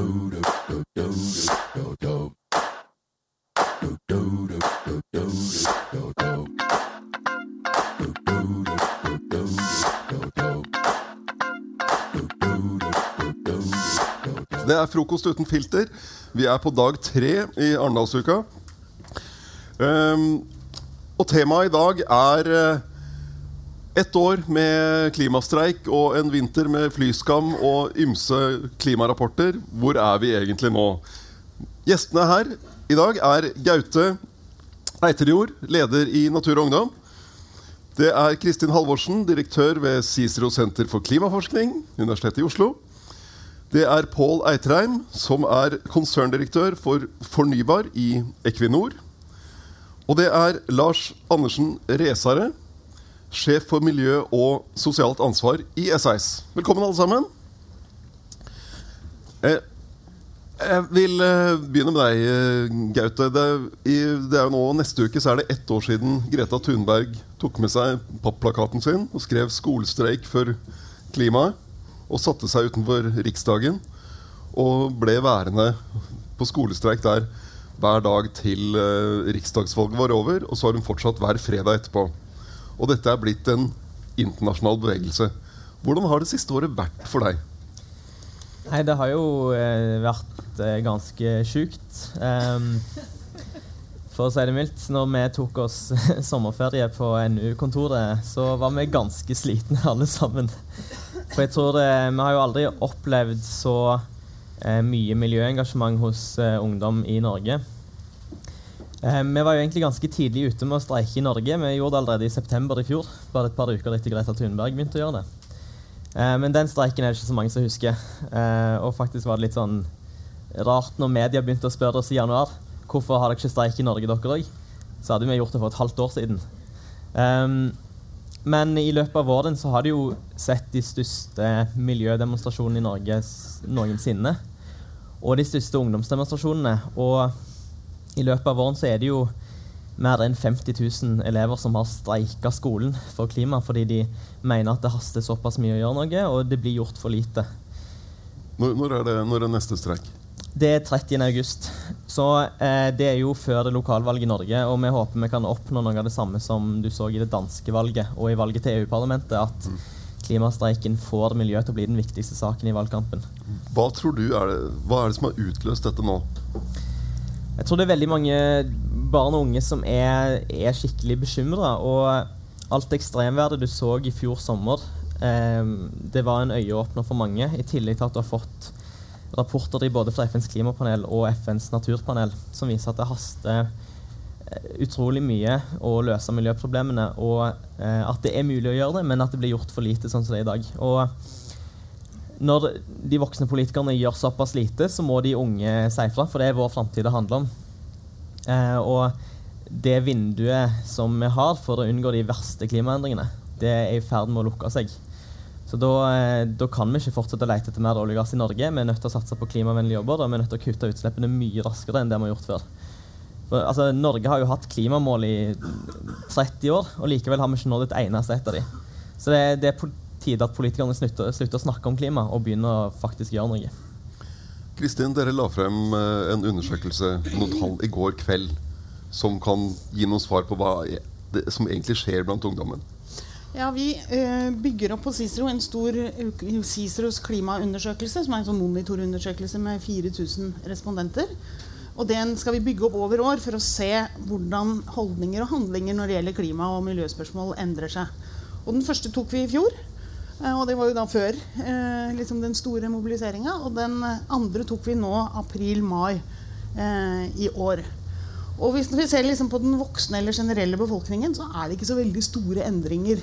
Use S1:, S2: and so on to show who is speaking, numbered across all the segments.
S1: Det er Frokost uten filter. Vi er på dag tre i Arendalsuka. Um, og temaet i dag er uh, ett år med klimastreik og en vinter med flyskam og ymse klimarapporter. Hvor er vi egentlig nå? Gjestene her i dag er Gaute Eiterjord, leder i Natur og Ungdom. Det er Kristin Halvorsen, direktør ved Cicero senter for klimaforskning, Universitetet i Oslo. Det er Pål Eitreim, som er konserndirektør for Fornybar i Equinor. Og det er Lars Andersen Resare, sjef for miljø og sosialt ansvar i SIS. Velkommen, alle sammen. Eh, jeg vil eh, begynne med deg, eh, Gaute. Det, er jo nå Neste uke så er det ett år siden Greta Thunberg tok med seg papplakaten sin og skrev 'skolestreik for klimaet' og satte seg utenfor Riksdagen og ble værende på skolestreik der hver dag til riksdagsvalget var over. Og så har hun fortsatt hver fredag etterpå. Og dette er blitt en internasjonal bevegelse. Hvordan har det siste året vært for deg?
S2: Nei, det har jo eh, vært eh, ganske sjukt. Um, for å si det mildt. Når vi tok oss sommerferie på NU-kontoret, så var vi ganske slitne alle sammen. For jeg tror det, Vi har jo aldri opplevd så eh, mye miljøengasjement hos eh, ungdom i Norge. Eh, vi var jo egentlig ganske tidlig ute med å streike i Norge. Vi gjorde det allerede i september i fjor. Bare et par uker etter Greta Thunberg begynte å gjøre det. Eh, men den streiken er det ikke så mange som husker. Eh, og faktisk var det litt sånn rart når media begynte å spørre oss i januar hvorfor har dere ikke streik i Norge, dere òg. Så hadde vi gjort det for et halvt år siden. Um, men i løpet av våren så har de jo sett de største miljødemonstrasjonene i Norge noensinne. Og de største ungdomsdemonstrasjonene. Og i løpet av våren så er det jo mer enn 50 000 elever som har streika skolen for klima fordi de mener at det haster såpass mye å gjøre noe, og det blir gjort for lite.
S1: Når, når er, det, når er neste streik?
S2: Det er 30. august. Så eh, det er jo før det lokalvalget i Norge. Og vi håper vi kan oppnå noe av det samme som du så i det danske valget og i valget til EU-parlamentet. At mm. klimastreiken får miljøet til å bli den viktigste saken i valgkampen.
S1: Hva tror du er det, hva er det som har utløst dette nå?
S2: Jeg tror det er veldig mange barn og unge som er, er skikkelig bekymra. Og alt ekstremværet du så i fjor sommer, eh, det var en øyeåpner for mange. I tillegg til at du har fått rapporter både fra FNs klimapanel og FNs naturpanel som viser at det haster eh, utrolig mye å løse miljøproblemene, og eh, at det er mulig å gjøre det, men at det blir gjort for lite sånn som det er i dag. Og når de voksne politikerne gjør såpass lite, så må de unge si fra, for det er vår framtid det handler om. Eh, og det vinduet som vi har for å unngå de verste klimaendringene, det er i ferd med å lukke seg. Så da, eh, da, kan vi ikke fortsette å lete etter mer olje og gass i Norge. Vi er nødt til å satse på klimavennlige jobber og vi er nødt til å kutte utslippene mye raskere enn det vi har gjort før. For, altså, Norge har jo hatt klimamål i 30 år, og likevel har vi ikke nådd et eneste et av dem. Så det, det er tide at politikerne slutter, slutter, å snakke om klima og begynner å faktisk gjøre noe.
S1: Kristin, dere la frem eh, en undersøkelse, noen tall, i går kveld som kan gi noen svar på hva det, som egentlig skjer blant ungdommen.
S3: Ja, Vi eh, bygger opp på Cicero en stor uh, Ciceros klimaundersøkelse, som er en sånn monitorundersøkelse med 4000 respondenter. Og Den skal vi bygge opp over år for å se hvordan holdninger og handlinger når det gjelder klima- og miljøspørsmål endrer seg. Og Den første tok vi i fjor. Uh, og Det var jo da før liksom den store mobiliseringa. Og den andre tok vi nå april-mai i år. Og hvis vi ser liksom på den voksne eller generelle befolkningen, så er det ikke så veldig store endringer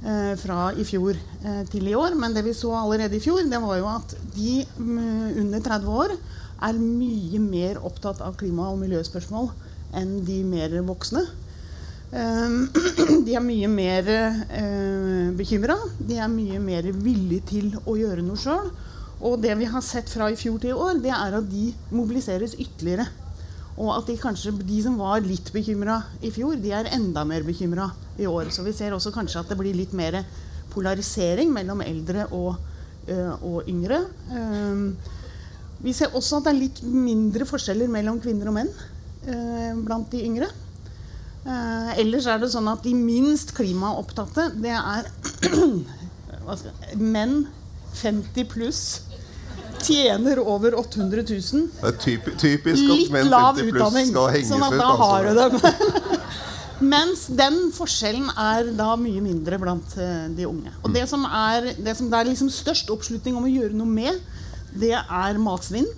S3: Eh, fra i fjor eh, til i år. Men det vi så allerede i fjor, det var jo at de mm, under 30 år er mye mer opptatt av klima- og miljøspørsmål enn de mer voksne. Eh, de er mye mer bekymra. De er mye mer villige til å gjøre noe sjøl. Og det vi har sett fra i fjor til i år, det er at de mobiliseres ytterligere. Og at de kanskje de som var litt bekymra i fjor, de er enda mer bekymra i år. Så vi ser også kanskje at det blir litt mer polarisering mellom eldre og, uh, og yngre. Um, Vi ser også at det er litt mindre forskjeller mellom kvinner og menn eh, blant de yngre. Eh, ellers er det sånn at de minst klimaopptatte, det er menn 50 pluss. Tjener over 800 000.
S1: Det er typisk, typisk at menn 50 pluss skal henges
S3: Sånn at
S1: ut.
S3: har du
S1: altså.
S3: dem. Mens den forskjellen er da mye mindre blant eh, de unge. Og det som, er, det som det er liksom størst oppslutning om å gjøre noe med, det er matsvinn.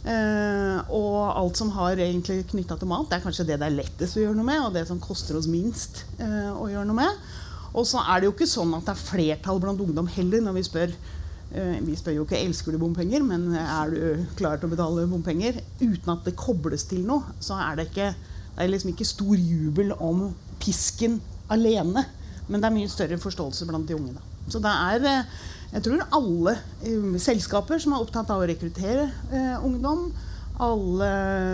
S3: Eh, og alt som har egentlig knytta til mat. Det er kanskje det det er lettest å gjøre noe med, og det som koster oss minst eh, å gjøre noe med. Og så er det jo ikke sånn at det er flertall blant ungdom heller når vi spør. Eh, vi spør jo ikke elsker du bompenger, men er du klar til å betale bompenger. Uten at det kobles til noe, så er det ikke det er liksom ikke stor jubel om pisken alene. Men det er mye større forståelse blant de unge. Da. Så det er eh, jeg tror alle eh, selskaper som er opptatt av å rekruttere eh, ungdom, alle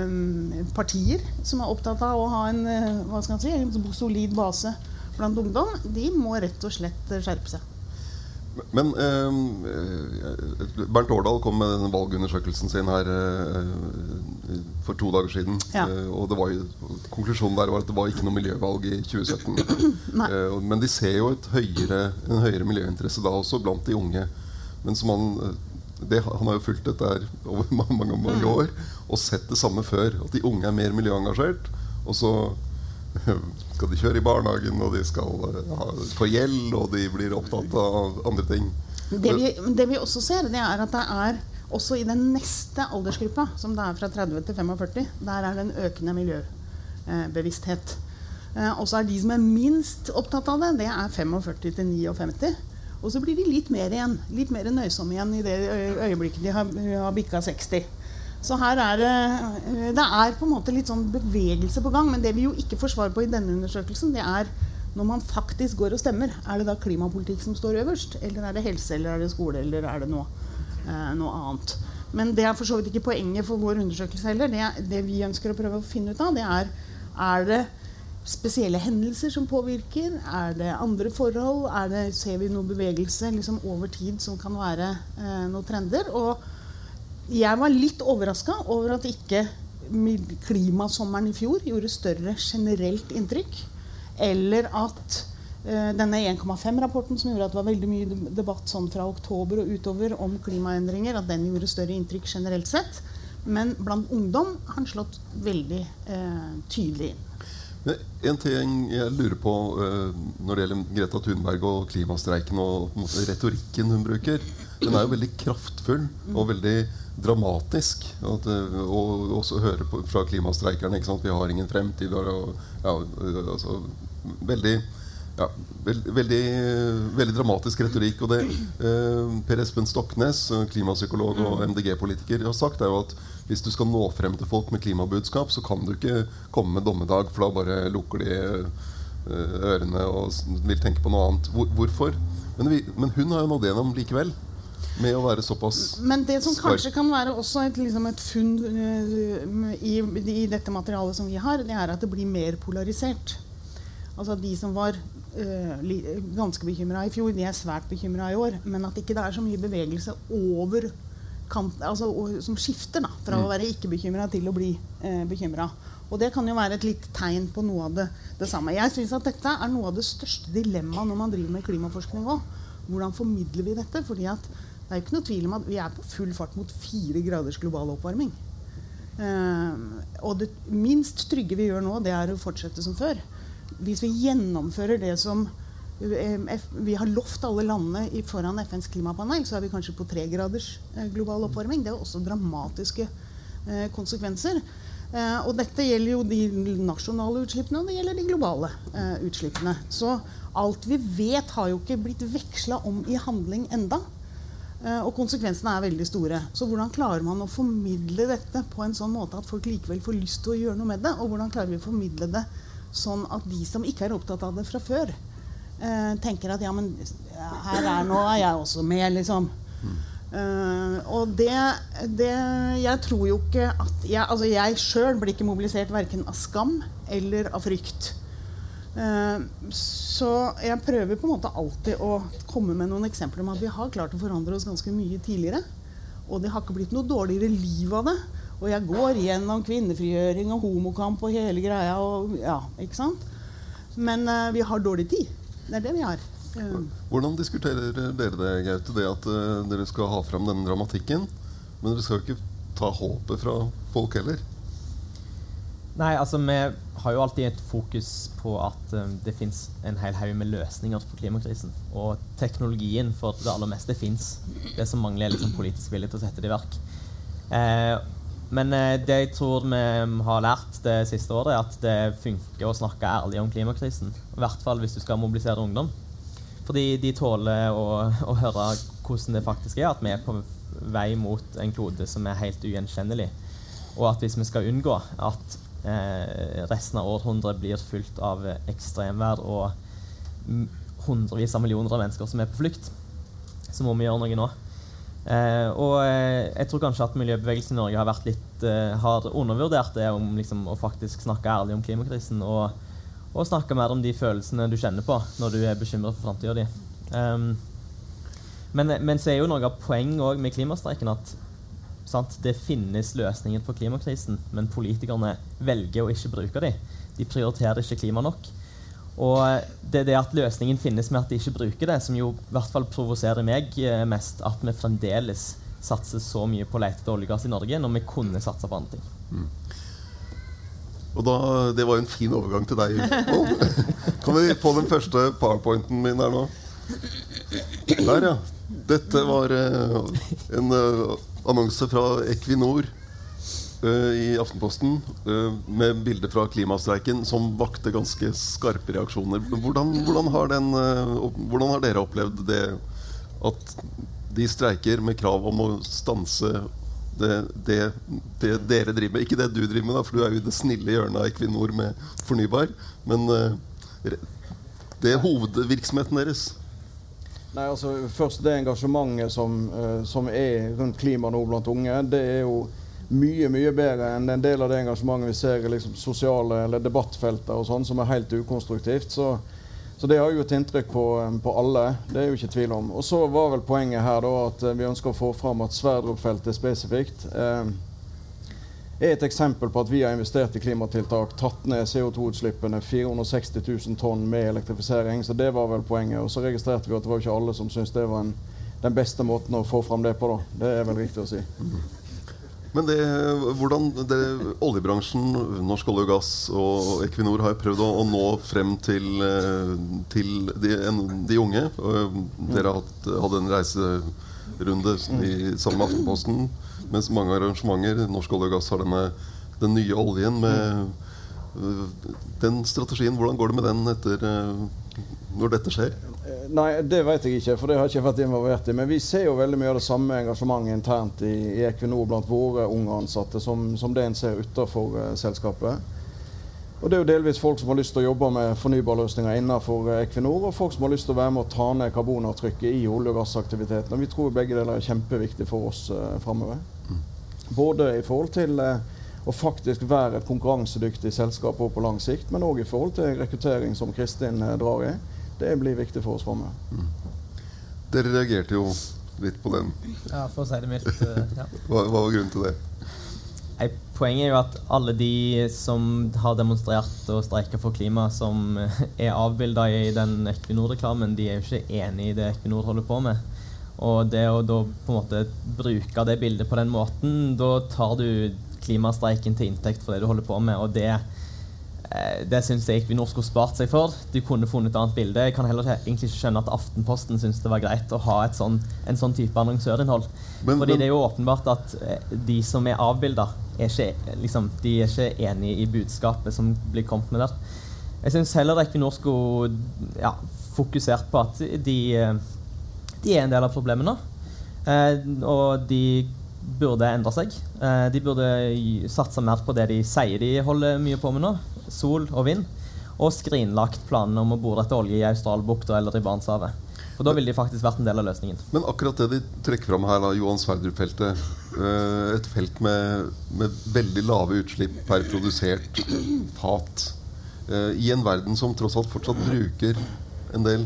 S3: eh, partier som er opptatt av å ha en, hva skal si, en solid base blant ungdom, de må rett og slett skjerpe seg.
S1: Men eh, Bernt Årdal kom med den valgundersøkelsen sin her eh, for to dager siden.
S3: Ja.
S1: Eh, og det var jo, konklusjonen der var at det var ikke noe miljøvalg i 2017. Eh, men de ser jo høyere, en høyere miljøinteresse da også blant de unge. Men som han, eh, det, han har jo fulgt dette her over mange, mange, mange
S3: Mm.
S1: år og sett det samme før. At de unge er mer miljøengasjert. Og så skal de kjøre i barnehagen, og de skal eh, ha, få gjeld, og de blir opptatt av andre ting.
S3: Det vi, det vi også ser, det er at det er også i den neste aldersgruppa, som det er fra 30 til 45, der er det en økende miljøbevissthet. Eh, Og så er de som er minst opptatt av det, det er 45 til 59. Og så blir de litt mer igjen, litt mer nøysomme igjen i det øyeblikket de har, har bikka 60. Så her er det Det er på en måte litt sånn bevegelse på gang. Men det vi jo ikke får svar på i denne undersøkelsen, det er når man faktisk går og stemmer, er det da klimapolitikk som står øverst? Eller er det helse, eller er det skole, eller er det noe, eh, noe annet? Men det er for så vidt ikke poenget for vår undersøkelse heller. Det, det vi ønsker å prøve å finne ut av, det er er det spesielle hendelser som påvirker? Er det andre forhold? Det, ser vi noe bevegelse liksom, over tid som kan være eh, noen trender? Og jeg var litt overraska over at ikke klimasommeren i fjor gjorde større generelt inntrykk. Eller at uh, denne 1,5-rapporten som gjorde at det var veldig mye debatt sånn fra oktober og utover om klimaendringer, at den gjorde større inntrykk generelt sett. Men blant ungdom har den slått veldig uh, tydelig inn.
S1: En ting jeg lurer på uh, når det gjelder Greta Thunberg og klimastreiken og retorikken hun bruker, den er jo veldig kraftfull og veldig dramatisk. At, eh, og også høre på, fra klimastreikerne ikke sant? vi har ingen fremtid. Og, ja, eh, altså, veldig ja, veld, veldig, veldig dramatisk retorikk. Og det eh, Per Espen Stoknes, klimapsykolog og MDG-politiker, har sagt, er jo at hvis du skal nå frem til folk med klimabudskap, så kan du ikke komme med dommedag, for da bare lukker de eh, ørene og vil tenke på noe annet. Hvor, hvorfor? Men, vi, men hun har jo nådd gjennom likevel, med å være såpass
S3: Men det som kanskje kan være også et, liksom et funn øh, i, i dette materialet som vi har, det er at det blir mer polarisert. Altså De som var uh, ganske bekymra i fjor, de er svært bekymra i år. Men at ikke det er så mye bevegelse over kant, altså, og, som skifter da, fra å være ikke bekymra til å bli uh, bekymra. Og det kan jo være et litt tegn på noe av det, det samme. Jeg syns at dette er noe av det største dilemmaet når man driver med klimaforskning òg. Hvordan formidler vi dette? Fordi at det er jo ikke noe tvil om at vi er på full fart mot fire graders global oppvarming. Uh, og det minst trygge vi gjør nå, det er å fortsette som før. Hvis vi gjennomfører det som eh, vi har lovt alle landene foran FNs klimapanel, så er vi kanskje på tre graders eh, global oppvarming. Det er også dramatiske konsekvenser. Og dette gjelder jo de nasjonale utslippene, og det gjelder de globale utslippene. Så alt vi vet, har jo ikke blitt veksla om i handling enda. Eh, og konsekvensene er veldig store. Så hvordan klarer man å formidle dette på en sånn måte at folk likevel får lyst til å gjøre noe med det? Og hvordan klarer vi å formidle det sånn at de som ikke er opptatt av det fra før, eh, tenker at ja, men her er nå er jeg også med, liksom. Uh, og det, det Jeg tror jo ikke at Jeg, altså jeg sjøl blir ikke mobilisert verken av skam eller av frykt. Eh, så jeg prøver på en måte alltid å komme med noen eksempler om at vi har klart å forandre oss ganske mye tidligere. Og det har ikke blitt noe dårligere liv av det. Og jeg går gjennom kvinnefrigjøring og homokamp og hele greia. Og, ja, ikke sant? Men uh, vi har dårlig tid. Det er det vi har. Uh,
S1: Hvordan diskuterer dere det, Gaute? Det at uh, dere skal ha fram denne dramatikken. Men dere skal jo ikke ta håpet fra folk heller.
S2: Nei, altså vi har jo alltid et fokus på at um, det fins en hel haug med løsninger på klimakrisen. Og teknologien for det aller meste fins. Det som mangler, er liksom politisk vilje til å sette det i verk. Eh, men eh, det jeg tror vi har lært det siste året, er at det funker å snakke ærlig om klimakrisen. I hvert fall hvis du skal mobilisere ungdom. Fordi de tåler å, å høre hvordan det faktisk er at vi er på vei mot en klode som er helt ugjenkjennelig. Og at hvis vi skal unngå at resten av århundret blir fulgt av ekstremvær og hundrevis av millioner av mennesker som er på flukt, så må vi gjøre noe nå. Eh, og eh, jeg tror kanskje at miljøbevegelsen i Norge har, vært litt, eh, har undervurdert det om liksom, å faktisk snakke ærlig om klimakrisen. Og, og, snakke mer om de følelsene du kjenner på når du er bekymret for framtida di. Um, men, men, så er jo noe av poenget med klimastreiken at sant, det finnes løsninger på klimakrisen, men politikerne velger å ikke bruke dem. De prioriterer ikke klima nok. Og det er det at løsningen finnes med at de ikke bruker det, som jo i hvert fall provoserer meg eh, mest. At vi fremdeles satser så mye på å lete etter olje og gass i Norge når vi kunne satsa på andre ting. Mm.
S1: Og da, Det var en fin overgang til deg. kan vi få den første powerpointen min her nå? Der, ja. Dette var uh, en annonse fra Equinor uh, i Aftenposten uh, med bilde fra klimastreiken som vakte ganske skarpe reaksjoner. Hvordan, hvordan, har den, uh, hvordan, har dere opplevd det at de streiker med krav om å stanse det, det, det, dere driver med? Ikke det du driver med, da, for du er jo i det snille hjørnet av Equinor med fornybar. Men det er hovedvirksomheten deres.
S4: Nei, altså Først det engasjementet som, som er rundt klima nå blant unge, det er jo mye mye bedre enn en del av det engasjementet vi ser i liksom, sosiale eller debattfelter og sånn, som er helt ukonstruktivt. Så, så det har jo et inntrykk på, på, alle. Det er jo ikke tvil om. Og så var vel poenget her da at eh, vi ønsker å få fram at Sverdrup-feltet spesifikt eh, er et eksempel på at vi har investert i klimatiltak, tatt ned CO2-utslippene 460 000 tonn med elektrifisering. Så det var vel poenget. Og så registrerte vi at det var ikke alle som syntes det var en, den beste måten å få fram det på. da. Det er vel riktig å si.
S1: Men det, hvordan det, oljebransjen, Norsk olje og gass og Equinor har prøvd å, nå frem til, eh, til de, de, unge. Dere hatt, hadde en reiserunde i, sammen med Aftenposten mens mange arrangementer. Norsk olje og gass har denne, den nye oljen med den strategien. Hvordan går det med den etter, eh, når dette skjer?
S4: Nei, det vet jeg ikke, for det har jeg ikke vært involvert i. Men vi ser jo veldig mye av det samme engasjementet internt i, i Equinor blant våre unge ansatte som, som det en ser utenfor uh, selskapet. Og Det er jo delvis folk som har lyst til å jobbe med fornybarløsninger innenfor uh, Equinor, og folk som har lyst til å være med å ta ned karbonavtrykket i olje- og gassaktiviteten. Og vi tror begge deler er kjempeviktig for oss uh, framover. Både i forhold til uh, å faktisk være et konkurransedyktig selskap på lang sikt, men òg i forhold til rekruttering, som Kristin drar i det blir viktig for oss framover. Mm.
S1: Dere reagerte jo litt på den.
S2: Ja, for å si det mildt. Eh, ja.
S1: hva, hva, var grunnen til det?
S2: Nei, poenget er jo at alle de som har demonstrert og streika for klima, som er avbilda i den Equinor-reklamen, de er jo ikke enig i det Equinor holder på med. Og det å da på en måte bruke det bildet på den måten, da tar du klimastreiken til inntekt for det du holder på med. og det Eh, det syns jeg Equinor skulle spart seg for. De kunne funnet et annet bilde. Jeg kan heller egentlig ikke skjønne at Aftenposten syns det var greit å ha sånn, en sånn type annonsørinnhold. Men, Fordi men, det er jo åpenbart at eh, de som er avbilda, liksom, de er ikke enige i budskapet som blir kommet med der. Jeg syns heller Equinor skulle ja, fokusert på at de, eh, de, er en del av problemet nå. Eh, og de burde endre seg. Eh, de burde satse mer på det de sier de holder mye på med nå sol og vind, og skrinlagt planene om å bore etter olje i Australbukta eller i Barentshavet. For da ville de faktisk vært en del av løsningen.
S1: Men akkurat det de trekker fram her, da, Johan Sverdrup-feltet. Eh, et felt med, med, veldig lave utslipp per produsert fat. I en verden som tross alt fortsatt bruker en del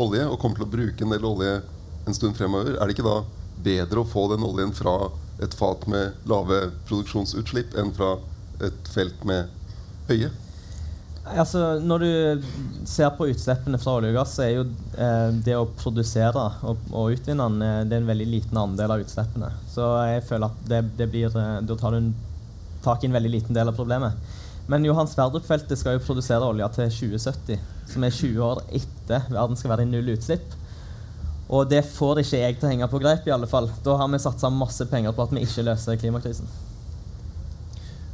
S1: olje, og kommer til å bruke en del olje en stund fremover, er det ikke da bedre å få den oljen fra et fat med lave produksjonsutslipp enn fra et felt med høye?
S2: Altså, når du ser på utslippene fra olje og gass, så er jo eh, det å produsere og, og utvinne den eh, det er en veldig liten andel av utslippene. Så jeg føler at det, det blir, eh, da tar du en, tak i en veldig liten del av problemet. Men Johan Sverdrup-feltet skal jo produsere olje til 2070, som er 20 år etter verden skal være i null utslipp. Og det får ikke jeg til å henge på greip, i alle fall. Da har vi satsa masse penger på at vi ikke løser klimakrisen.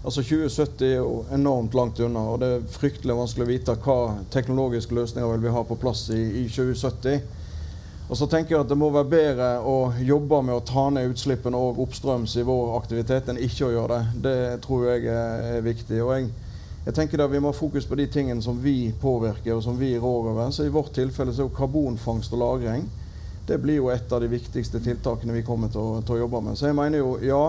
S4: Altså 2070 er jo enormt langt unna, og det er fryktelig vanskelig å vite hva teknologiske løsninger vil vi ha på plass i, i 2070. Og så tenker jeg at Det må være bedre å jobbe med å ta ned utslippene og oppstrøms i vår aktivitet enn ikke å gjøre det. Det tror jeg er, viktig. og jeg, jeg tenker da Vi må ha fokus på de tingene som vi påvirker og som vi rår over. Så I vårt tilfelle så er jo karbonfangst og -lagring det blir jo et av de viktigste tiltakene vi kommer til å, til å jobbe med. Så jeg mener jo ja,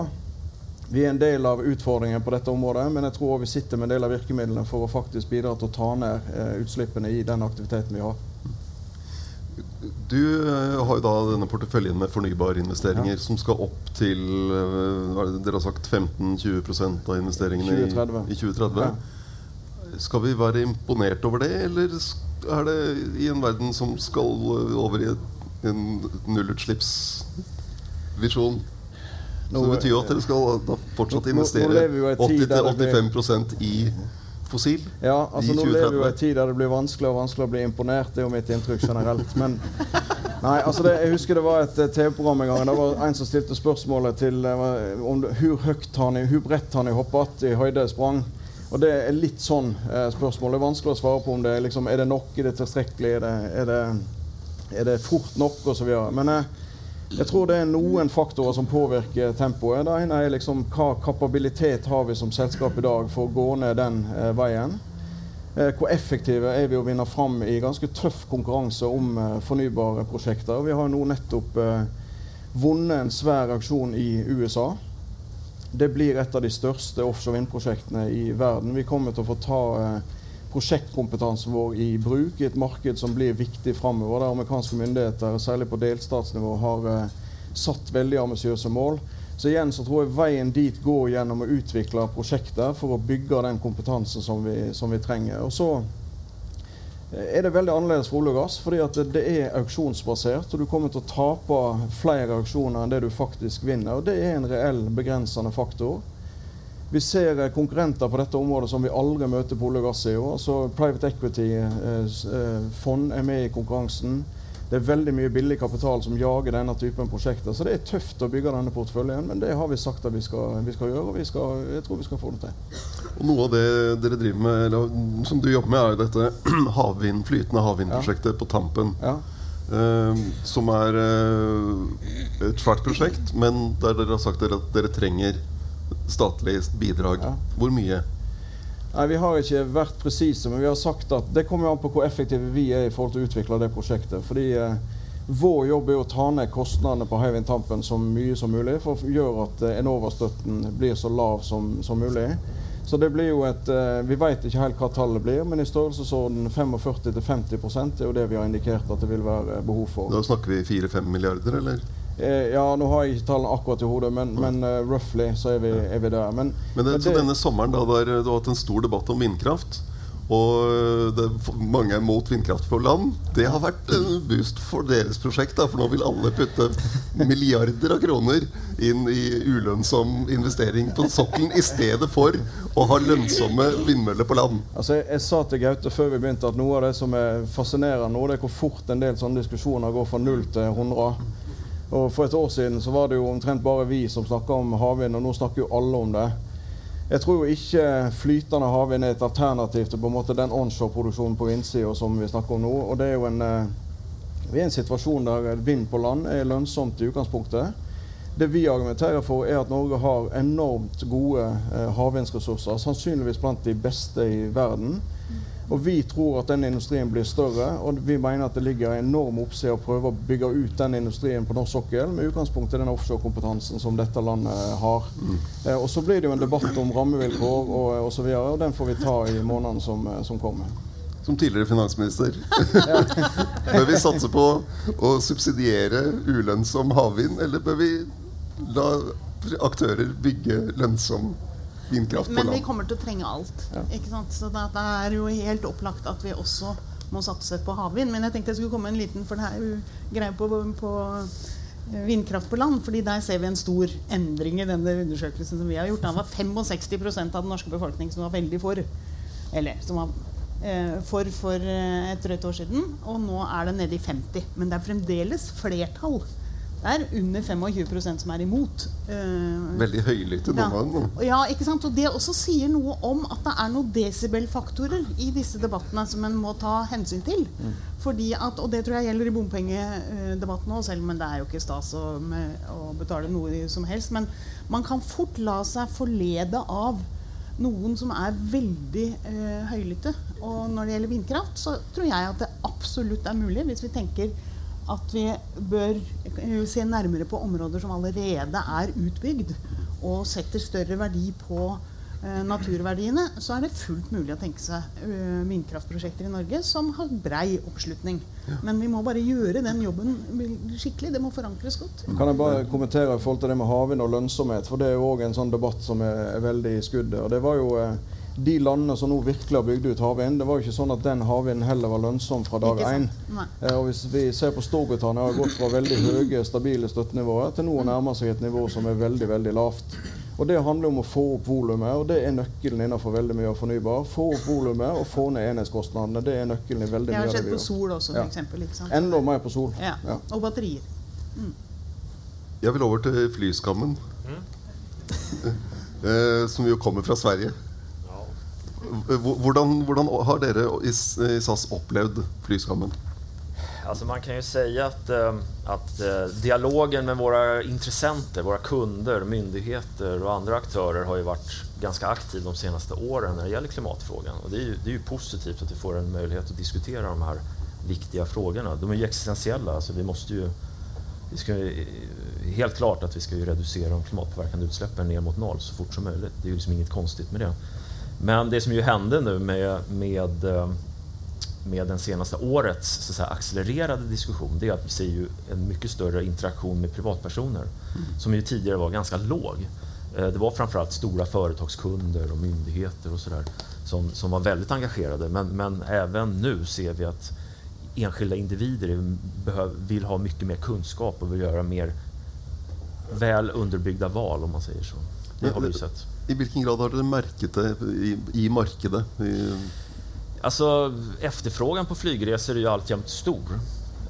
S4: vi er en del av utfordringen på dette området, men jeg tror vi sitter med en del av virkemidlene for å faktisk bidra til å ta ned eh, utslippene i den aktiviteten vi har.
S1: Du eh, har jo da denne porteføljen med fornybarinvesteringer ja. som skal opp til uh, Dere har sagt 15-20% av investeringene
S4: 2030.
S1: i, i 2030. Ja. Skal vi være imponert over det, eller er det i en verden som skal over i en nullutslippsvisjon? Så det betyr jo at dere skal fortsatt investere 80-85 i fossil
S4: ja, altså Nå lever vi jo i en tid der det blir vanskelig og vanskelig å bli imponert. Det er jo mitt inntrykk generelt. Men nei, altså det, jeg husker det var et eh, TV-program en gang. Det var en som stilte spørsmålet til eh, om hvor høyt han, hvor bredt han i hoppet i høyde sprang. Og Det er litt sånn eh, spørsmål. Det er vanskelig å svare på om det liksom, er det nok, er det tilstrekkelig, er det, er det, er det fort nok osv. Men jeg, jeg tror det er noen faktorer som påvirker tempoet. Det ene er liksom hva kapabilitet har vi som selskap i dag for å gå ned den eh, veien. Eh, hvor effektive er vi å vinne fram i ganske tøff konkurranse om eh, fornybare prosjekter. Vi har nå nettopp eh, vunnet en svær aksjon i USA. Det blir et av de største offshore vindprosjektene i verden. Vi kommer til å få ta eh, prosjektkompetansen vår i bruk i et marked som blir viktig framover. Der amerikanske myndigheter, særlig på delstatsnivå, har uh, satt veldig ambisiøse mål. Så igjen så tror jeg veien dit går gjennom å utvikle prosjekter for å bygge den kompetansen som vi, som vi trenger. Og så eh, er det veldig annerledes for olje og gass, fordi at det er auksjonsbasert. Og du kommer til å tape flere auksjoner enn det du faktisk vinner. Og det er en reell begrensende faktor. Vi ser eh, konkurrenter på dette området som vi aldri møter på olje og gass i år. Så Private Equity-fond eh, eh, er med i konkurransen. Det er veldig mye billig kapital som jager denne typen prosjekter. Så det er tøft å bygge denne porteføljen, men det har vi sagt at vi skal, vi skal gjøre. og vi skal, jeg tror vi skal få det til.
S1: Og Noe av det dere driver med, eller som du jobber med, er jo dette havvind, flytende havvindprosjektet ja. på Tampen. Ja. Uh, som er uh, et svært prosjekt, men der dere har sagt dere at dere trenger statlig bidrag. Ja. Hvor mye?
S4: Nei, Vi har ikke vært presise, men vi har sagt at det kommer an på hvor effektive vi er i forhold til å utvikle det prosjektet. Fordi eh, Vår jobb er å ta ned kostnadene på Hywind Tampen så mye som mulig for å gjøre at eh, Enova-støtten blir så lav som, som, mulig. Så det blir jo et eh, Vi vet ikke helt hva tallet blir, men i størrelsesorden 45-50 er jo det vi har indikert at det vil være behov for.
S1: Da snakker vi 4-5 milliarder, eller?
S4: Eh, ja, nå har jeg ikke tallene akkurat i hodet, men, men uh, roughly så er vi, er vi der. Men,
S1: men, det, det, denne sommeren da, der du har hatt en stor debatt om vindkraft, og det, mange er mot vindkraft på land. Det har vært en boost for deres prosjekt. Da, for nå vil alle putte milliarder av kroner inn i ulønnsom investering på sokkelen i stedet for å ha lønnsomme vindmøller på land.
S4: Altså, jeg, jeg, sa til Gaute før vi begynte at noe av det som er fascinerende nå, det er hvor fort en del sånne diskusjoner går fra null til 100. Og For et år siden så var det jo omtrent bare vi som snakka om havvind, og nå snakker jo alle om det. Jeg tror jo ikke flytende havvind er et alternativ til på en måte den onshore-produksjonen på vindsida som vi snakker om nå. og det er jo en, eh, Vi er i en situasjon der vind på land er lønnsomt i utgangspunktet. Det vi argumenterer for, er at Norge har enormt gode havvindressurser, havvindsressurser. Sannsynligvis blant de beste i verden. Og Vi tror at den industrien blir større, og vi mener at det ligger enorm oppside å prøve å bygge ut den industrien på norsk sokkel med utgangspunkt i den offshorekompetansen som dette landet har. Mm. Eh, og Så blir det jo en debatt om rammevilkår og osv., og, og, og den får vi ta i månedene som, eh, som kommer.
S1: som tidligere finansminister. bør vi satse på å subsidiere ulønnsom havvind, eller bør vi la aktører bygge lønnsom vindkraft på
S3: Men vi kommer til å trenge alt. Ikke sant? Så det, det er jo helt opplagt at vi også må satse på havvind. Men jeg tenkte jeg skulle komme en liten, for det er jo greie på, på eh, vindkraft på land. fordi der ser vi en stor endring i denne undersøkelsen som vi har gjort. Det var 65% av den norske befolkning som var veldig for. Eller som var eh, for for eh, et drøyt år siden. Og nå er det nede i 50. Men det er fremdeles flertall. Det er under 25% som er imot. Eh,
S1: Veldig høylytte,
S3: ja.
S1: noen av
S3: ja, ikke sant? Og det også sier noe om at det er noen desibelfaktorer i disse debattene som en må ta hensyn til. Fordi at, og det tror jeg gjelder i bompengedebatten òg, selv om det er jo ikke stas å, med, å betale noe som helst. Men man kan fort la seg forlede av noen som er veldig eh, høylytte. Og når det gjelder vindkraft, så tror jeg at det absolutt er mulig, hvis vi tenker at vi bør se nærmere på områder som allerede er utbygd, og setter større verdi på eh, naturverdiene, så er det fullt mulig å tenke seg eh, vindkraftprosjekter i Norge som har brei oppslutning. Men vi må bare gjøre den jobben skikkelig. Det må forankres godt.
S4: Kan jeg bare kommentere i forhold til det med havvind og lønnsomhet? For det er jo òg en sånn debatt som er, er veldig i skuddet. Og det var jo eh, de landene som nå virkelig har bygd ut havvind, det var jo ikke sånn at den havvinden heller var lønnsom fra dag én. Eh, og hvis vi ser på Storbritannia, har gått fra veldig høye, stabile støttenivåer til nå å nærme seg et nivå som er veldig, veldig lavt. Og Det handler om å få opp volumet, og det er nøkkelen innenfor veldig mye av fornybar. Få opp volumet og få ned enhetskostnadene. Det er nøkkelen i veldig
S3: Det
S4: mye
S3: har
S4: av det
S3: skjedd
S4: vi
S3: på sol også,
S4: Ja.
S3: for eksempel, ikke sant?
S4: Enda mer på sol.
S3: Ja.
S4: Ja.
S3: Og batterier.
S1: Jeg vil over til flyskammen. Eh, som jo kommer fra Sverige. Hvor- Hvordan, hvordan har dere i SAS opplevd flyskammen?
S5: Alltså man kan ju säga att, at eh, dialogen med våre intressenter, våre kunder, myndigheter og andre aktører har ju varit ganska aktiv de senaste åren när det gäller klimatfrågan. Och det är ju, det är ju positivt att vi får en möjlighet att diskutera de här viktiga frågorna. De är ju existentiella, alltså vi måste ju vi ska, helt klart att vi ska ju reducera de klimatpåverkande utsläppen ner mot noll så fort som möjligt. Det är ju liksom inget konstigt med det. Men det som ju hände nu med, med, eh, med den senaste årets så att säga, accelererade diskussion det är att vi ser ju en mycket större interaktion med privatpersoner som ju tidigare var ganska låg. Eh, Det var framförallt stora företagskunder och myndigheter och sådär som, som var väldigt engagerade. Men, men även nu ser vi att enskilda individer vill ha mycket mer kunskap och vill göra mer väl underbyggda val om man säger så. Det har vi ju sett.
S1: I hvilken grad har dere merket det i, i markedet? I,
S5: Alltså efterfrågan på flygresor är ju alltjämt stor.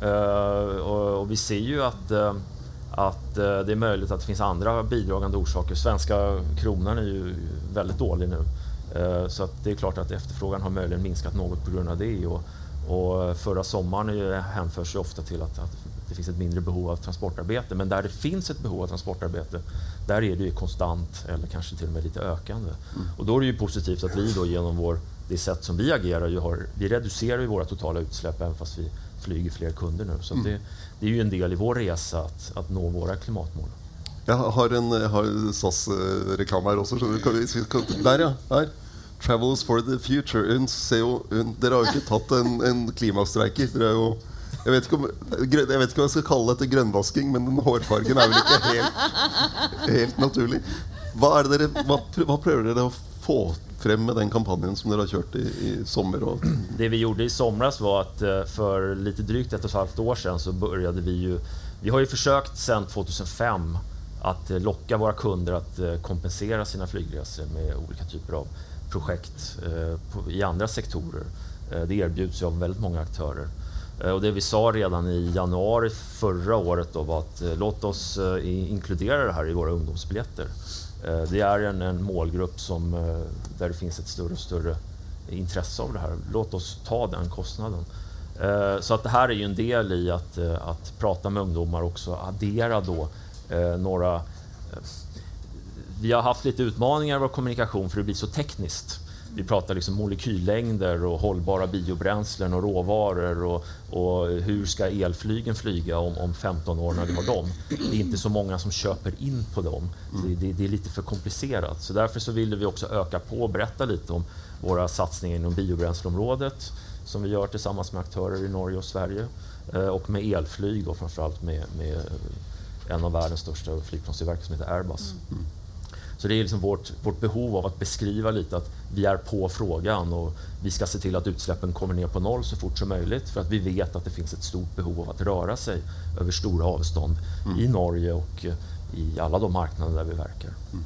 S5: Uh, och, och vi ser ju att, uh, att uh, det är möjligt att det finns andra bidragande orsaker. Svenska kronan är ju väldigt dålig nu. Så det är klart att efterfrågan har möjligen minskat något på grund av det. Och, och förra sommaren hänförs ju ofta till att, att det finns ett mindre behov av transportarbete. Men där det finns ett behov av transportarbete, där är det ju konstant eller kanske till och med lite ökande. Och då är det ju positivt att vi då genom vår, det sätt som vi agerar, ju har, vi reducerar ju våra totala utsläpp även fast vi flyger fler kunder nu. Så mm. det, det är ju en del i vår resa att, att nå våra klimatmål.
S1: jeg har en jeg SAS-reklame her også. der, ja. Her. 'Travels for the future'. Ser jo, hun, dere har jo ikke tatt en, en klimastreiker. Dere er jo jeg vet, om, jeg vet ikke hva jeg skal kalle dette grønnvasking, men den hårfargen er vel ikke helt, helt naturlig. Hva, er dere, hva, hva prøver dere å få frem med den kampanjen som dere har kjørt i, i sommer?
S5: Det vi gjorde i somras var at for litt drygt ett og et halvt år siden så började vi jo Vi har jo forsøkt siden 2005 å lokke våre kunder til å kompensere sine flygresor med olika typer av projekt eh, i andre sektorer. Eh, Det erbjuds ju av veldig mange aktörer. Eh, Och det vi sa redan i januari förra året då var att eh, låt oss eh, inkludera det här i våra ungdomsbiljetter. Det är en, en målgrupp som, där det finns ett större och större intresse av det här. Låt oss ta den kostnaden. Så att det här är ju en del i att, att prata med ungdomar också, addera då några... Vi har haft lite utmaningar i vår kommunikation för det blir så tekniskt. Vi pratar liksom molekyllängder och hållbara biobränslen och råvaror och, och hur ska elflygen flyga om, om 15 år när vi har dem. Det är inte så många som köper in på dem. Det, det, det är lite för komplicerat. Så därför så ville vi också öka på och berätta lite om våra satsningar inom biobränsleområdet. som vi gör tillsammans med aktörer i Norge och Sverige eh, och med elflyg och framförallt med, med en av världens största flygplanstillverkare som heter Airbus. Mm. Så det är liksom vårt, vårt behov av att beskriva lite att vi är på frågan och vi ska se till att utsläppen kommer ner på noll så fort som möjligt för att vi vet att det finns ett stort behov av att röra sig över stora avstånd mm. i Norge och i alla de marknader där vi verkar. Mm.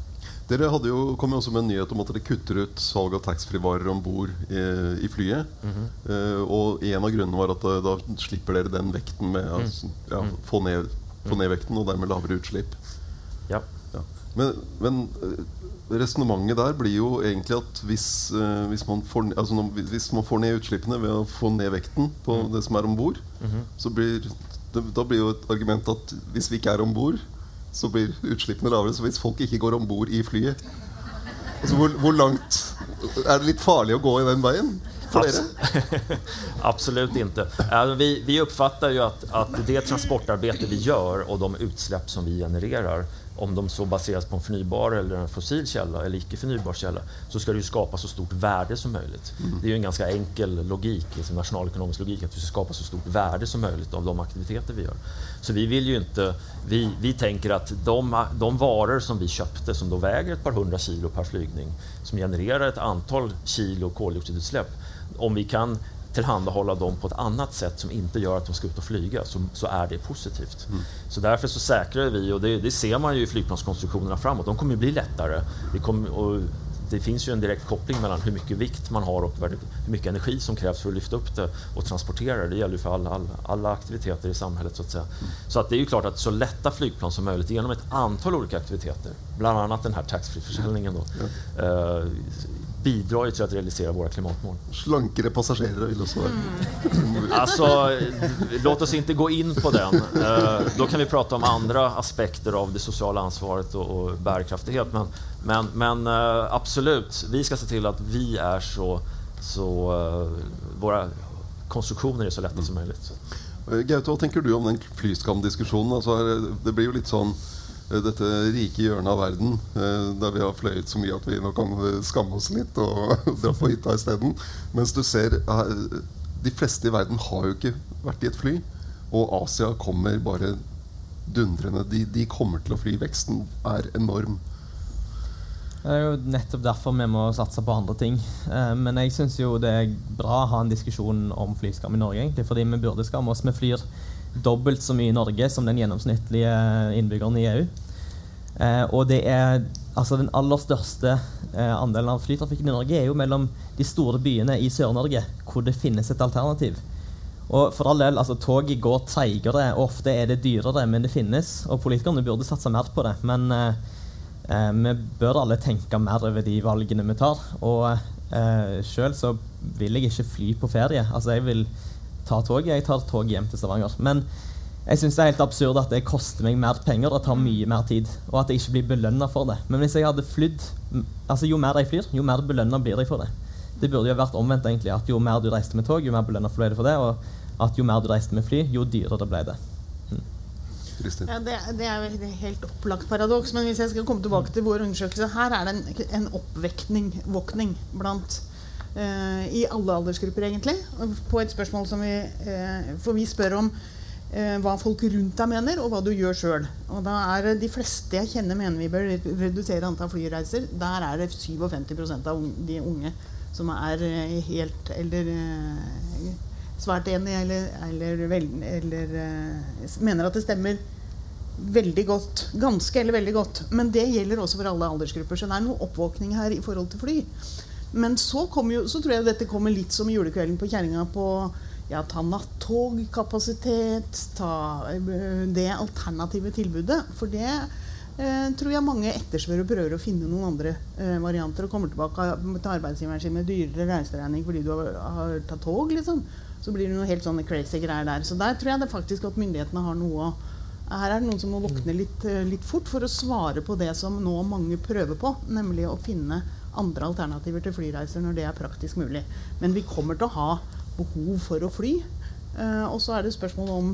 S1: Dere hadde jo, kom jo også med en nyhet om at dere kutter ut salg av taxfree-varer om bord i, i, flyet. Mm -hmm. uh, og en av grunnene var at da, slipper dere den vekten med å mm. ja, mm. få, ned, få, ned, vekten, og dermed lavere utslipp.
S5: Ja.
S1: Men, men eh, resonnementet der blir jo egentlig at hvis, uh, hvis, man får, altså, hvis, man får, ned utslippene ved å få ned vekten på mm. det som er om bord, -hmm. så blir da blir jo et argument at hvis vi ikke er om bord så blir utslippene lavere. Så hvis folk ikke går om bord i flyet altså hvor, hvor, langt Er det litt farlig å gå i den veien? For dere?
S5: Absolut ikke. Vi, vi oppfatter jo at, at det transportarbeidet vi gjør, og de utslipp som vi genererar om de så baseras på en förnybar eller en fossil källa eller icke förnybar källa så ska det ju skapa så stort värde som möjligt. Mm. Det är ju en ganska enkel logik, liksom nationalekonomisk logik, att vi ska skapa så stort värde som möjligt av de aktiviteter vi gör. Så vi vill ju inte, vi, vi tänker att de, de varor som vi köpte som då väger ett par hundra kilo per flygning, som genererar ett antal kilo koldioxidutsläpp, om vi kan tillhandahålla dem på ett annat sätt som inte gör att de ska ut och flyga så, så är det positivt. Mm. Så därför så säkrar vi, och det, det, ser man ju i flygplanskonstruktionerna framåt, de kommer ju bli lättare. Det, kommer, och det finns ju en direkt koppling mellan hur mycket vikt man har och hur mycket energi som krävs för att lyfta upp det och transportera det. Det gäller ju för alla, alla, alla aktiviteter i samhället så att säga. Mm. Så att det är ju klart att så lätta flygplan som möjligt genom ett antal olika aktiviteter, bland annat den här taxfree-försäljningen då, mm. eh, bidrar ju till att realisera våra klimatmål.
S1: Slankare passagerare vill också
S5: mm. Alltså, låt oss inte gå in på den. Eh, då kan vi prata om andra aspekter av det sociala ansvaret och, och bärkraftighet. Men, men, men eh, absolut, vi ska se till att vi är så, så uh, våra konstruktioner är så lätta som möjligt.
S1: Gaute, vad tänker du om den flyskamdiskussionen? Alltså, det blir ju lite sån Eh, dette rike hjørnet av verden eh, der vi har fløyet så mye at vi nå kan eh, skamme oss litt og dra på hytta isteden. Mens du ser De fleste i verden har jo ikke vært i et fly. Og Asia kommer bare dundrende. De, de kommer til å fly. Veksten er enorm.
S2: Det er jo nettopp derfor vi må satse på andre ting. Men jeg syns jo det er bra å ha en diskusjon om flyskam i Norge, egentlig, fordi vi burde skamme oss. Vi flyr dobbelt så mye i Norge som den gjennomsnittlige innbyggeren i EU. Eh, og det er altså den aller største eh, andelen av flytrafikken i Norge er jo mellom de store byene i Sør-Norge, hvor det finnes et alternativ. Og for all del, altså Toget går treigere, og ofte er det dyrere, men det finnes. Og politikerne burde satse mer på det. Men eh, eh vi bør alle tenke mer over de valgene vi tar. Og eh, sjøl så vil jeg ikke fly på ferie. Altså jeg vil ta tog. Jeg tar tog hjem til Stavanger. Men jeg syns det er helt absurd at det koster meg mer penger og tar mye mer tid. Og at jeg ikke blir belønna for det. Men hvis jeg hadde flydd altså Jo mer jeg flyr, jo mer belønna blir jeg for det. Det burde jo vært omvendt, egentlig. At jo mer du reiste med tog, jo mer belønna ble du for det. Og at jo mer du reiste med fly, jo dyrere ble det.
S3: Mm. Ja, det, det, er et helt opplagt paradoks. Men hvis jeg skal komme tilbake til vår undersøkelse Her er det en, en oppvåkning blant i alle aldersgrupper, egentlig. På et spørsmål som vi eh, For vi spør om eh, hva folk rundt deg mener, og hva du gjør sjøl. Og da er de fleste jeg kjenner, mener vi bør redusere antall flyreiser. Der er det 57 av de unge som er helt eller svært enig eller, eller, eller, mener at det stemmer veldig godt. Ganske eller veldig godt. Men det gjelder også for alle aldersgrupper. Så det er noe oppvåkning her i forhold til fly. Men så, jo, så, tror jeg dette kommer litt som julekvelden på kjerringa på ja, ta nattogkapasitet, ta eh, det alternative tilbudet. For det eh, tror jeg mange etterspør og prøver å finne noen andre eh, varianter. Og kommer tilbake til arbeidsgiveren sin med dyrere reiseregning fordi du har, har, tatt tog. liksom. Så blir det noe helt sånne crazy greier der. Så der tror jeg det faktisk at myndighetene har noe å her er det noen som må våkne litt, eh, litt fort for å svare på det som nå mange prøver på, nemlig å finne andre alternativer til flyreiser når det er praktisk mulig. Men vi kommer til å ha behov for å fly. Uh, og så er det spørsmål om,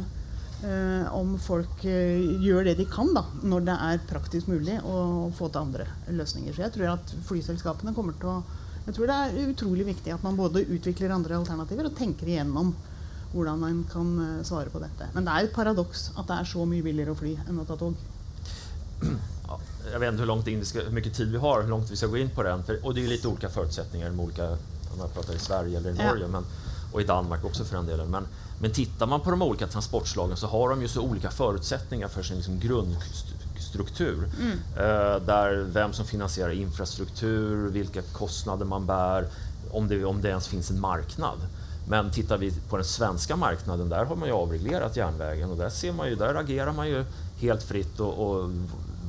S3: uh, om folk uh, gjør det de kan da, når det er praktisk mulig å få til andre løsninger. Så jeg tror at flyselskapene kommer til å Jeg tror det er utrolig viktig at man både utvikler andre alternativer og tenker igjennom hvordan man kan eh, svare på dette. Men det er et paradoks at det er så mye billigere å fly enn å ta tog.
S5: Ja, jag vet inte hur, långt in ska, hur mycket tid vi har, hur långt vi ska gå in på den. För, och det är ju lite olika förutsättningar med olika, om man pratar i Sverige eller i
S3: Ja.
S5: Norge, men, och i Danmark också för den delen. Men, men tittar man på de olika transportslagen så har de ju så olika förutsättningar för sin liksom grundstruktur. Eh, där vem som finansierar infrastruktur, vilka kostnader man bär, om det, om det ens finns en marknad. Men tittar vi på den svenska marknaden, där har man ju avreglerat järnvägen och där, ser man ju, där agerar man ju helt fritt och, och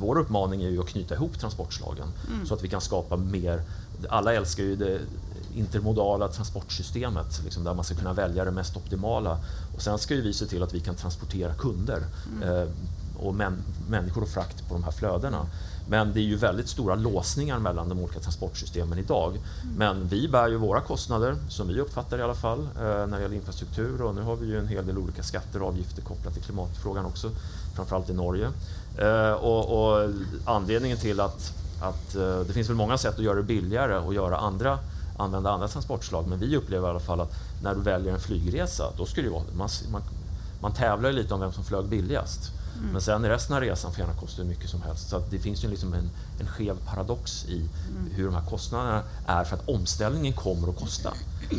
S5: vår uppmaning är ju att knyta ihop transportslagen så att vi kan skapa mer. Alla älskar ju det intermodala transportsystemet liksom där man ska kunna välja det mest optimala. Och sen ska ju vi se till att vi kan transportera kunder eh, och män, människor och frakt på de här flödena. Men det är ju väldigt stora låsningar mellan de olika transportsystemen idag. Men vi bär ju våra kostnader, som vi uppfattar i alla fall, eh, när det gäller infrastruktur och nu har vi ju en hel del olika skatter och avgifter kopplat till klimatfrågan också, framförallt i Norge. Eh, och, och anledningen till att, att eh, det finns väl många sätt att göra det billigare och göra andra, använda andra transportslag, men vi upplever i alla fall att när du väljer en flygresa, då skulle det vara, man, man, man tävlar lite om vem som flög billigast. Men sen resten av resan får gärna kosta hur mycket som helst. Så att det finns ju liksom en, en skev paradox i hur de här kostnaderna är för att omställningen kommer att kosta.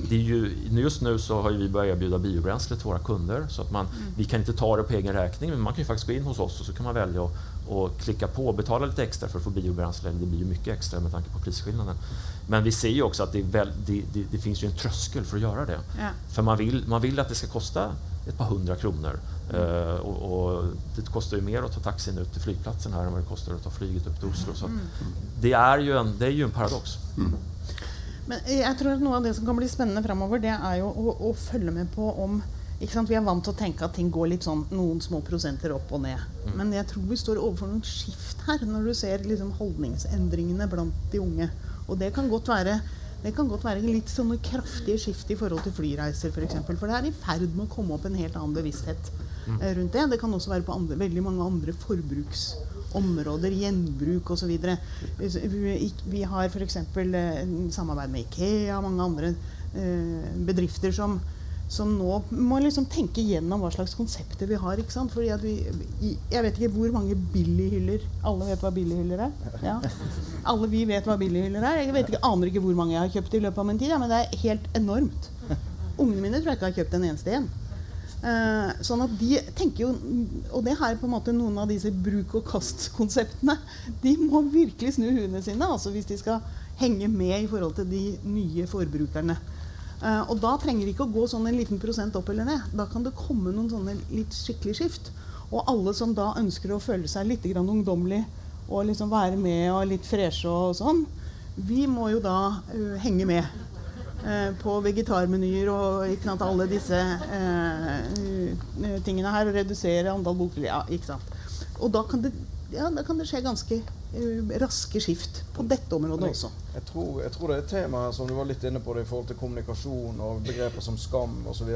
S5: Det är ju, just nu så har ju vi börjat erbjuda biobränsle till våra kunder så att man, vi kan inte ta det på egen räkning men man kan ju faktiskt gå in hos oss och så kan man välja att och klicka på och betala lite extra för att få biobränsle. Det blir ju mycket extra med tanke på prisskillnaden. Men vi ser ju också att det, är väl, det, det, det finns ju en tröskel för att göra det.
S3: Ja.
S5: För man vill, man vill att det ska kosta ett par hundra kronor. Uh, och, och det kostar ju mer att ta taxin ut till flygplatsen här än vad det kostar att ta flyget upp till Oslo. Så att det, är ju en, det är ju en paradox.
S3: Men jeg tror at noe av det som kan bli spennende framover, det er jo å, å følge med på om ikke sant? Vi er vant til å tenke at ting går litt sånn noen små prosenter opp og ned. Men jeg tror vi står overfor noen skift her, når du ser liksom holdningsendringene blant de unge. Og det kan godt være det kan godt være litt sånne kraftige skift i forhold til flyreiser f.eks. For, eksempel. for det er i ferd med å komme opp en helt annen bevissthet eh, rundt det. Det kan også være på andre, veldig mange andre forbruksområder, gjenbruk osv. Vi, vi har f.eks. samarbeid med Ikea og mange andre eh, bedrifter som, som nå må liksom tenke gjennom hva slags konsepter vi har. ikke sant? Fordi at vi, Jeg vet ikke hvor mange billighyller Alle vet hva billighyller er? Ja. Alle vi vet hva billighyller er. Jeg vet ikke, aner ikke hvor mange jeg har kjøpt i løpet av min tid, ja, men det er helt enormt. Ungene mine tror jeg ikke har kjøpt en eneste en. Uh, sånn at de tenker jo Og det her på en måte noen av disse bruk og kast-konseptene. De må virkelig snu huene sine altså hvis de skal henge med i forhold til de nye forbrukerne. Eh, og da trenger det ikke å gå sånn en liten prosent opp eller ned. Da kan det komme noen sånne litt skikkelig skift. Og alle som da ønsker å føle seg litt ungdommelig og liksom være med og litt freshe og sånn, vi må jo da uh, henge med uh, på vegetarmenyer og ikke sant, alle disse eh, tingene her. Og redusere antall bokbiler. Ja, ikke sant. Og da kan det, ja, da kan det skje ganske raske skift på dette området også.
S4: Jeg tror, jeg tror det er et tema her som du var litt inne på det i forhold til kommunikasjon og begreper som skam osv.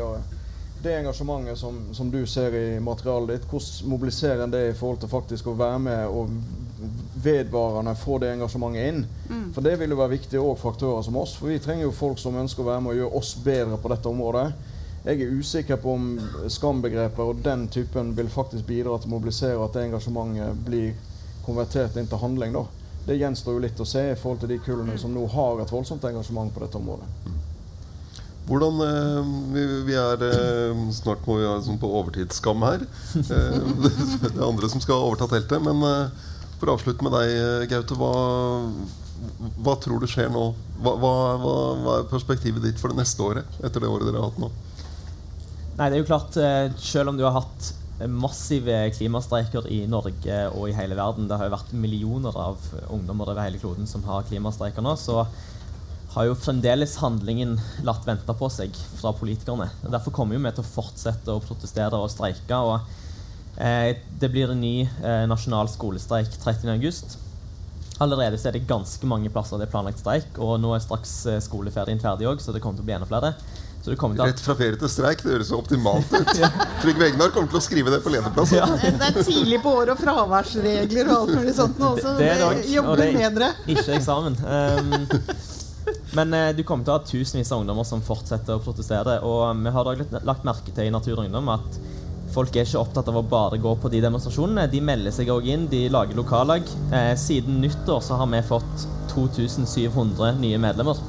S4: Det engasjementet som, som du ser i materialet ditt, hvordan mobiliserer en det i forhold til faktisk å være med og vedvarende få det engasjementet inn? For det vil jo være viktig òg for aktører som oss, for vi trenger jo folk som ønsker å være med og gjøre oss bedre på dette området. Jeg er usikker på om skambegrepet og den typen vil faktisk bidra til å mobilisere at det engasjementet blir konvertert inn til handling. da. Det gjenstår jo litt å se i forhold til de kullene som nå har et voldsomt engasjement på dette området.
S1: Hvordan eh, vi, vi er eh, Snart må vi ha sånn på overtidsskam her. Eh, det, det er andre som skal overta teltet. Men for å avslutte med deg, Gaute. Hva, hva tror du skjer nå? Hva, hva, hva, er perspektivet ditt for det neste året? Etter det året dere har hatt nå?
S2: Nei, det er jo klart, selv om du har hatt massive klimastreiker i Norge og i hele verden, det har jo vært millioner av ungdommer over hele kloden som har klimastreiker nå, så har jo fremdeles handlingen latt vente på seg fra politikerne. Derfor kommer jo vi til å fortsette å protestere og streike. og eh, Det blir en ny eh, nasjonal skolestreik 30.8. Allerede så er det ganske mange plasser det er planlagt streik, og nå er straks eh, skoleferien ferdig òg, så det kommer til å bli enda flere. Så å komme til
S1: Rett fra ferie til streik, det høres så optimalt ut. Trygve Egnar kommer til å skrive det på lederplass.
S2: Ja.
S3: Det er tidlig på året og fraværsregler og alt mulig sånt nå også.
S2: Det er det
S3: jobber
S2: og det er-
S3: med.
S2: Ikke eksamen. Um, Men eh, du kommer til å ha tusenvis av ungdommer som fortsetter å protestere. Og vi har da lagt merke til i Natur og Ungdom at folk er ikke opptatt av å bare gå på de demonstrasjonene. De melder seg òg inn, de lager lokallag. Eh, siden nyttår så har vi fått 2700 nye medlemmer.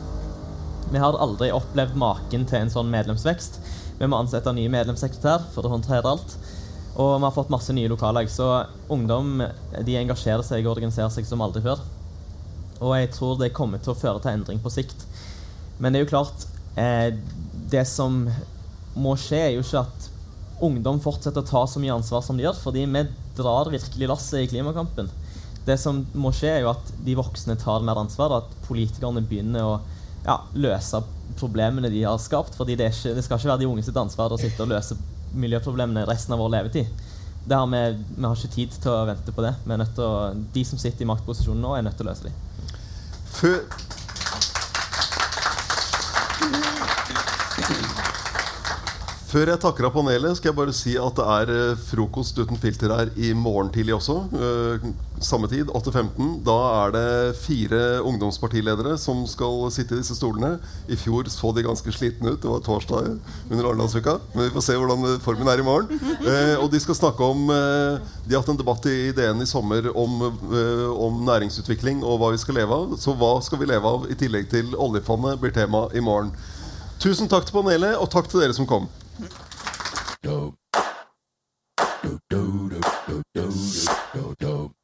S2: Vi har aldri opplevd maken til en sånn medlemsvekst. Vi må ansette en ny medlemssekretær for å håndtere alt. Og vi har fått masse nye lokallag. Så ungdom de engasjerer seg og organiserer seg som aldri før. Og jeg tror det kommer til å føre til endring på sikt. Men det er jo klart eh, Det som må skje, er jo ikke at ungdom fortsetter å ta så mye ansvar som de gjør, fordi vi drar virkelig lasset i klimakampen. Det som må skje, er jo at de voksne tar mer ansvar, at politikerne begynner å ja, løse problemene de har skapt. fordi det, ikke, det, skal ikke være de unge sitt ansvar å sitte og løse miljøproblemene resten av vår levetid. Har vi, vi, har ikke tid til å vente på det. Å, de som sitter i maktposisjonen nå, er nødt til å løse dem.
S1: Før Før jeg takker av panelet, skal jeg bare si at det er eh, frokost uten filter her i morgen tidlig også. Eh, samme tid, 8.15. Da er det fire ungdomspartiledere som skal sitte i disse stolene. I fjor så de ganske slitne ut. Det var torsdag under Arendalsuka. Men vi får se hvordan formen er i morgen. Eh, og de skal snakke om De har hatt en debatt i DN i sommer om, om næringsutvikling og hva vi skal leve av. Så hva skal vi leve av i tillegg til oljefondet, blir tema i morgen. Tusen takk til panelet, og takk til dere som kom. Dope. Dope. Dope. Dope. Dope. Dope. Dope.